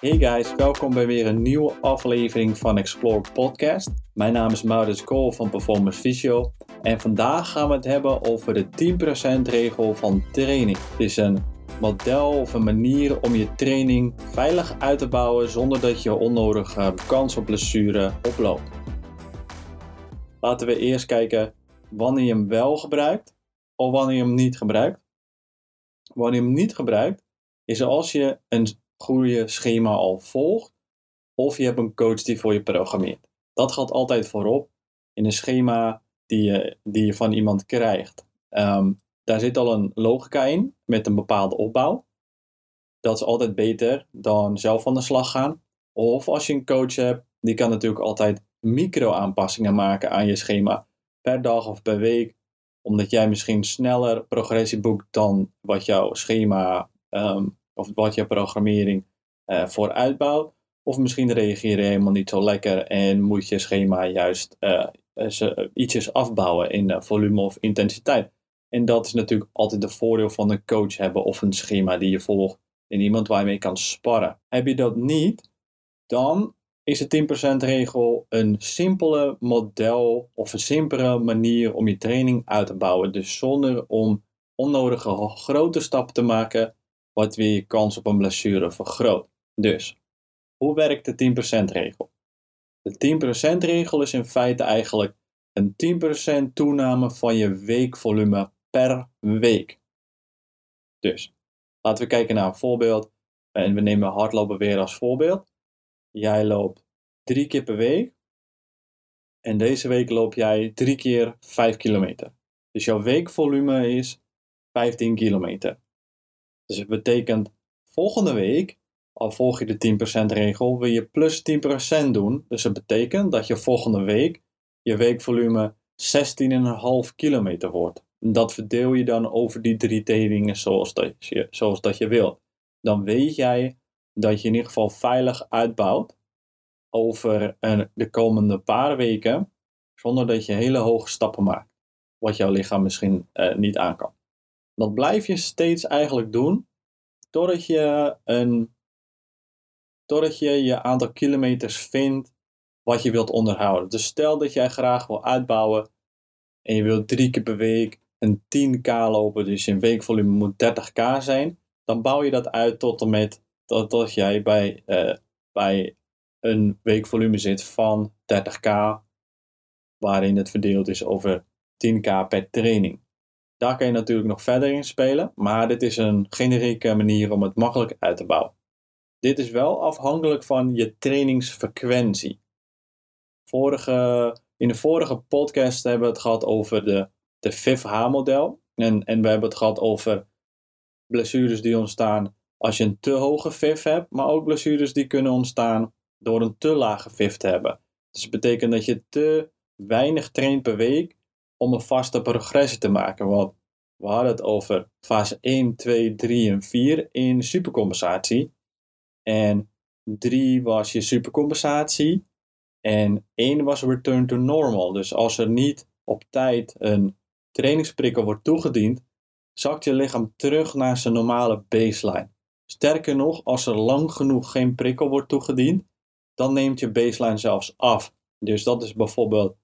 Hey guys, welkom bij weer een nieuwe aflevering van Explore Podcast. Mijn naam is Maurits Kool van Performance Physio en vandaag gaan we het hebben over de 10% regel van training. Het is een model of een manier om je training veilig uit te bouwen zonder dat je onnodige kans op blessure oploopt. Laten we eerst kijken wanneer je hem wel gebruikt of wanneer je hem niet gebruikt. Wanneer je hem niet gebruikt is als je een goede schema al volgt of je hebt een coach die voor je programmeert. Dat gaat altijd voorop in een schema die je, die je van iemand krijgt. Ehm, daar zit al een logica in met een bepaalde opbouw. Dat is altijd beter dan zelf aan de slag gaan. Of als je een coach hebt, die kan natuurlijk altijd micro-aanpassingen maken aan je schema per dag of per week. Omdat jij misschien sneller progressie boekt dan wat jouw schema um, of wat je programmering uh, voor uitbouwt. Of misschien reageer je helemaal niet zo lekker en moet je schema juist uh, ietsjes afbouwen in volume of intensiteit. En dat is natuurlijk altijd de voordeel van een coach hebben of een schema die je volgt en iemand waar je mee kan sparren. Heb je dat niet, dan is de 10% regel een simpele model of een simpele manier om je training uit te bouwen. Dus zonder om onnodige grote stappen te maken, wat weer je kans op een blessure vergroot. Dus, hoe werkt de 10% regel? De 10% regel is in feite eigenlijk een 10% toename van je weekvolume per week. Dus, laten we kijken naar een voorbeeld. En we nemen hardlopen weer als voorbeeld. Jij loopt drie keer per week. En deze week loop jij drie keer 5 kilometer. Dus jouw weekvolume is 15 kilometer. Dus het betekent volgende week, al volg je de 10% regel, wil je plus 10% doen. Dus het betekent dat je volgende week je weekvolume 16,5 kilometer wordt. Dat verdeel je dan over die drie trainingen zoals dat je, zoals dat je wilt. Dan weet jij dat je in ieder geval veilig uitbouwt over een, de komende paar weken, zonder dat je hele hoge stappen maakt. Wat jouw lichaam misschien uh, niet aan kan. Dat blijf je steeds eigenlijk doen, totdat je, een, totdat je je aantal kilometers vindt wat je wilt onderhouden. Dus stel dat jij graag wil uitbouwen en je wilt drie keer per week een 10k lopen, dus je weekvolume moet 30k zijn, dan bouw je dat uit tot en met dat, jij bij, uh, bij een weekvolume zit van 30k, waarin het verdeeld is over 10k per training. Daar kan je natuurlijk nog verder in spelen, maar dit is een generieke manier om het makkelijk uit te bouwen. Dit is wel afhankelijk van je trainingsfrequentie. Vorige, in de vorige podcast hebben we het gehad over de, de FIF-H-model. En, en we hebben het gehad over blessures die ontstaan als je een te hoge FIF hebt, maar ook blessures die kunnen ontstaan door een te lage FIF te hebben. Dus het betekent dat je te weinig traint per week om een vaste progressie te maken. Want we hadden het over fase 1, 2, 3 en 4 in supercompensatie. En 3 was je supercompensatie. En 1 was return to normal. Dus als er niet op tijd een trainingsprikkel wordt toegediend, zakt je lichaam terug naar zijn normale baseline. Sterker nog, als er lang genoeg geen prikkel wordt toegediend, dan neemt je baseline zelfs af. Dus dat is bijvoorbeeld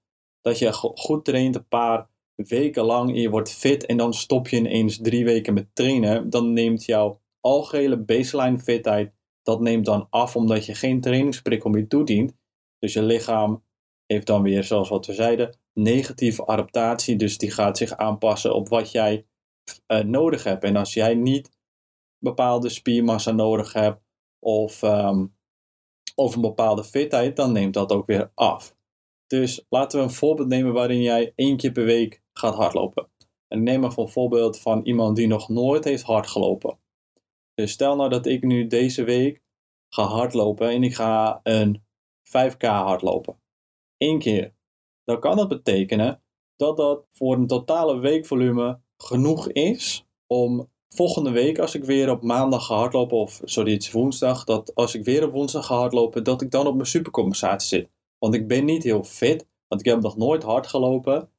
dat je goed traint een paar weken lang en je wordt fit en dan stop je ineens drie weken met trainen, dan neemt jouw algehele baseline fitheid, dat neemt dan af omdat je geen trainingsprikkel meer toedient. Dus je lichaam heeft dan weer, zoals wat we zeiden, negatieve adaptatie. Dus die gaat zich aanpassen op wat jij uh, nodig hebt. En als jij niet bepaalde spiermassa nodig hebt of um, of een bepaalde fitheid, dan neemt dat ook weer af. Dus laten we een voorbeeld nemen waarin jij één keer per week gaat hardlopen. En neem maar een voorbeeld van iemand die nog nooit heeft hardgelopen. Dus stel nou dat ik nu deze week ga hardlopen en ik ga een 5k hardlopen. Eén keer. Dan kan dat betekenen dat dat voor een totale weekvolume genoeg is om volgende week, als ik weer op maandag ga hardlopen, of is woensdag, dat als ik weer op woensdag ga hardlopen, dat ik dan op mijn supercompensatie zit. Want ik ben niet heel fit, want ik heb nog nooit hard gelopen.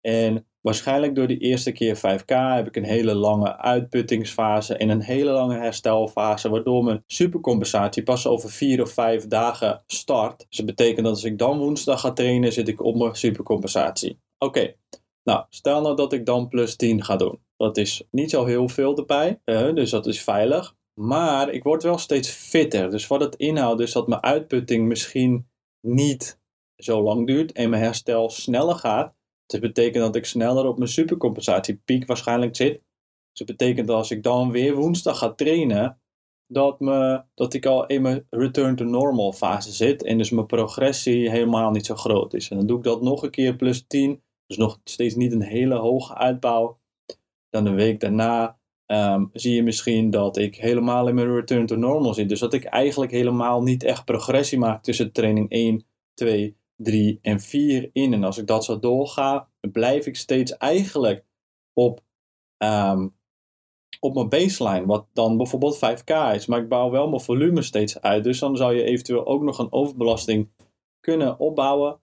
En Waarschijnlijk door die eerste keer 5K heb ik een hele lange uitputtingsfase en een hele lange herstelfase, waardoor mijn supercompensatie pas over 4 of 5 dagen start. Dus dat betekent dat als ik dan woensdag ga trainen, zit ik op mijn supercompensatie. Oké, nou stel nou dat ik dan plus 10 ga doen. Dat is niet zo heel veel erbij, dus dat is veilig. Maar ik word wel steeds fitter. Dus wat het inhoudt is dat mijn uitputting misschien niet zo lang duurt en mijn herstel sneller gaat. Dat betekent dat ik sneller op mijn supercompensatiepiek waarschijnlijk zit. Dus dat betekent dat als ik dan weer woensdag ga trainen, dat, me, dat ik al in mijn return to normal fase zit. En dus mijn progressie helemaal niet zo groot is. En dan doe ik dat nog een keer plus 10. Dus nog steeds niet een hele hoge uitbouw. Dan de week daarna um, zie je misschien dat ik helemaal in mijn return to normal zit. Dus dat ik eigenlijk helemaal niet echt progressie maak tussen training 1, 2, 3 en 4 in. En als ik dat zo doorga, dan blijf ik steeds eigenlijk op, um, op mijn baseline, wat dan bijvoorbeeld 5K is. Maar ik bouw wel mijn volume steeds uit. Dus dan zou je eventueel ook nog een overbelasting kunnen opbouwen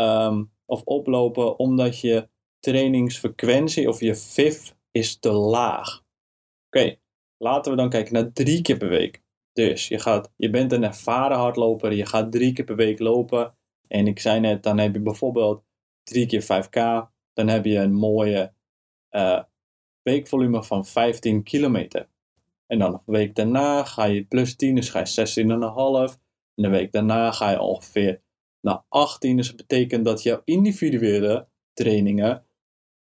um, of oplopen, omdat je trainingsfrequentie of je FIF is te laag. Oké, laten we dan kijken naar drie keer per week. Dus je, gaat, je bent een ervaren hardloper, je gaat drie keer per week lopen. En ik zei net, dan heb je bijvoorbeeld drie keer 5K. Dan heb je een mooie uh, weekvolume van 15 kilometer. En dan een week daarna ga je plus 10, dus ga je 16,5. En de week daarna ga je ongeveer naar 18. Dus dat betekent dat jouw individuele trainingen,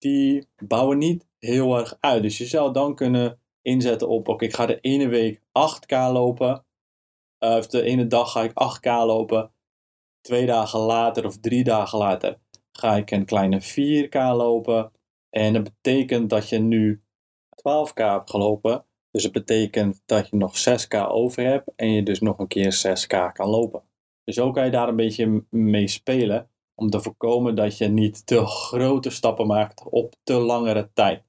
die bouwen niet heel erg uit. Dus je zou dan kunnen inzetten op, oké, ik ga de ene week 8K lopen. Uh, of de ene dag ga ik 8K lopen. Twee dagen later of drie dagen later ga ik een kleine 4K lopen. En dat betekent dat je nu 12K hebt gelopen. Dus het betekent dat je nog 6K over hebt en je dus nog een keer 6K kan lopen. Dus zo kan je daar een beetje mee spelen om te voorkomen dat je niet te grote stappen maakt op te langere tijd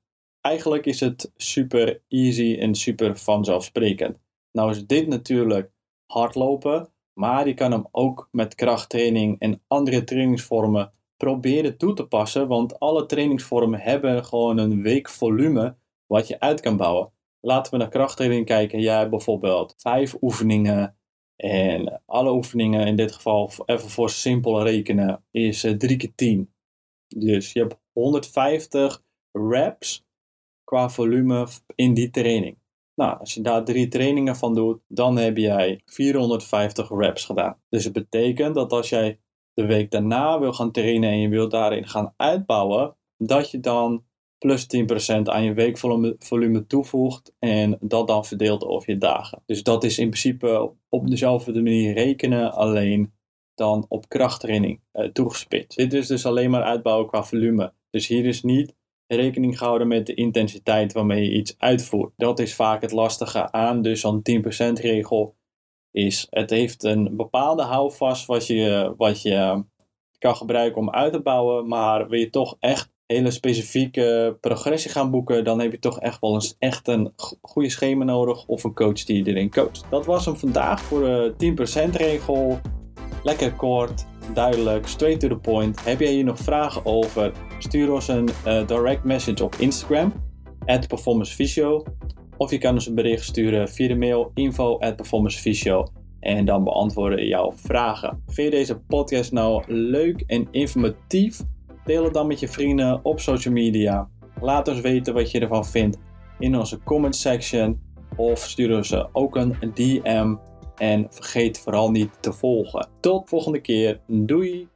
eigenlijk is het super easy en super vanzelfsprekend. Nou is dit natuurlijk hardlopen, maar je kan hem ook met krachttraining en andere trainingsvormen proberen toe te passen, want alle trainingsvormen hebben gewoon een weekvolume wat je uit kan bouwen. Laten we naar krachttraining kijken. Jij hebt bijvoorbeeld vijf oefeningen en alle oefeningen, in dit geval even voor simpel rekenen, is 3 eh, keer 10. Dus je hebt 150 reps qua volume in die training. Nou, als je daar drie trainingen van doet, dan heb jij 450 reps gedaan. Dus het betekent dat als jij de week daarna wil gaan trainen en je wilt daarin gaan uitbouwen, dat je dan plus 10% aan je weekvolume toevoegt en dat dan verdeelt over je dagen. Dus dat is in principe op dezelfde manier rekenen, alleen dan op krachttraining uh, toegespitst. Dit is dus alleen maar uitbouwen qua volume. Dus hier is niet rekening gehouden met de intensiteit waarmee je iets uitvoert. Dat is vaak het lastige aan dus zo'n 10% regel. Is, het heeft een bepaalde houvast wat je, wat je kan gebruiken om uit te bouwen. Maar wil je toch echt hele specifieke progressie gaan boeken, dan heb je toch echt wel eens echt een goede schema nodig of een coach die je erin coacht. Dat was hem vandaag voor de 10% regel. Lekker kort, duidelijk, straight to the point. Heb jij hier nog vragen over? Stuur ons een uh, direct message op Instagram, at performancevisio. Of je kan ons een bericht sturen via de mail info at performancevisio. En dan beantwoorden jouw vragen. Vind je deze podcast nou leuk en informatief? Deel het dan met je vrienden op social media. Laat ons weten wat je ervan vindt in onze comment section. Of stuur ons ook een DM en vergeet vooral niet te volgen. Tot volgende keer. Doei!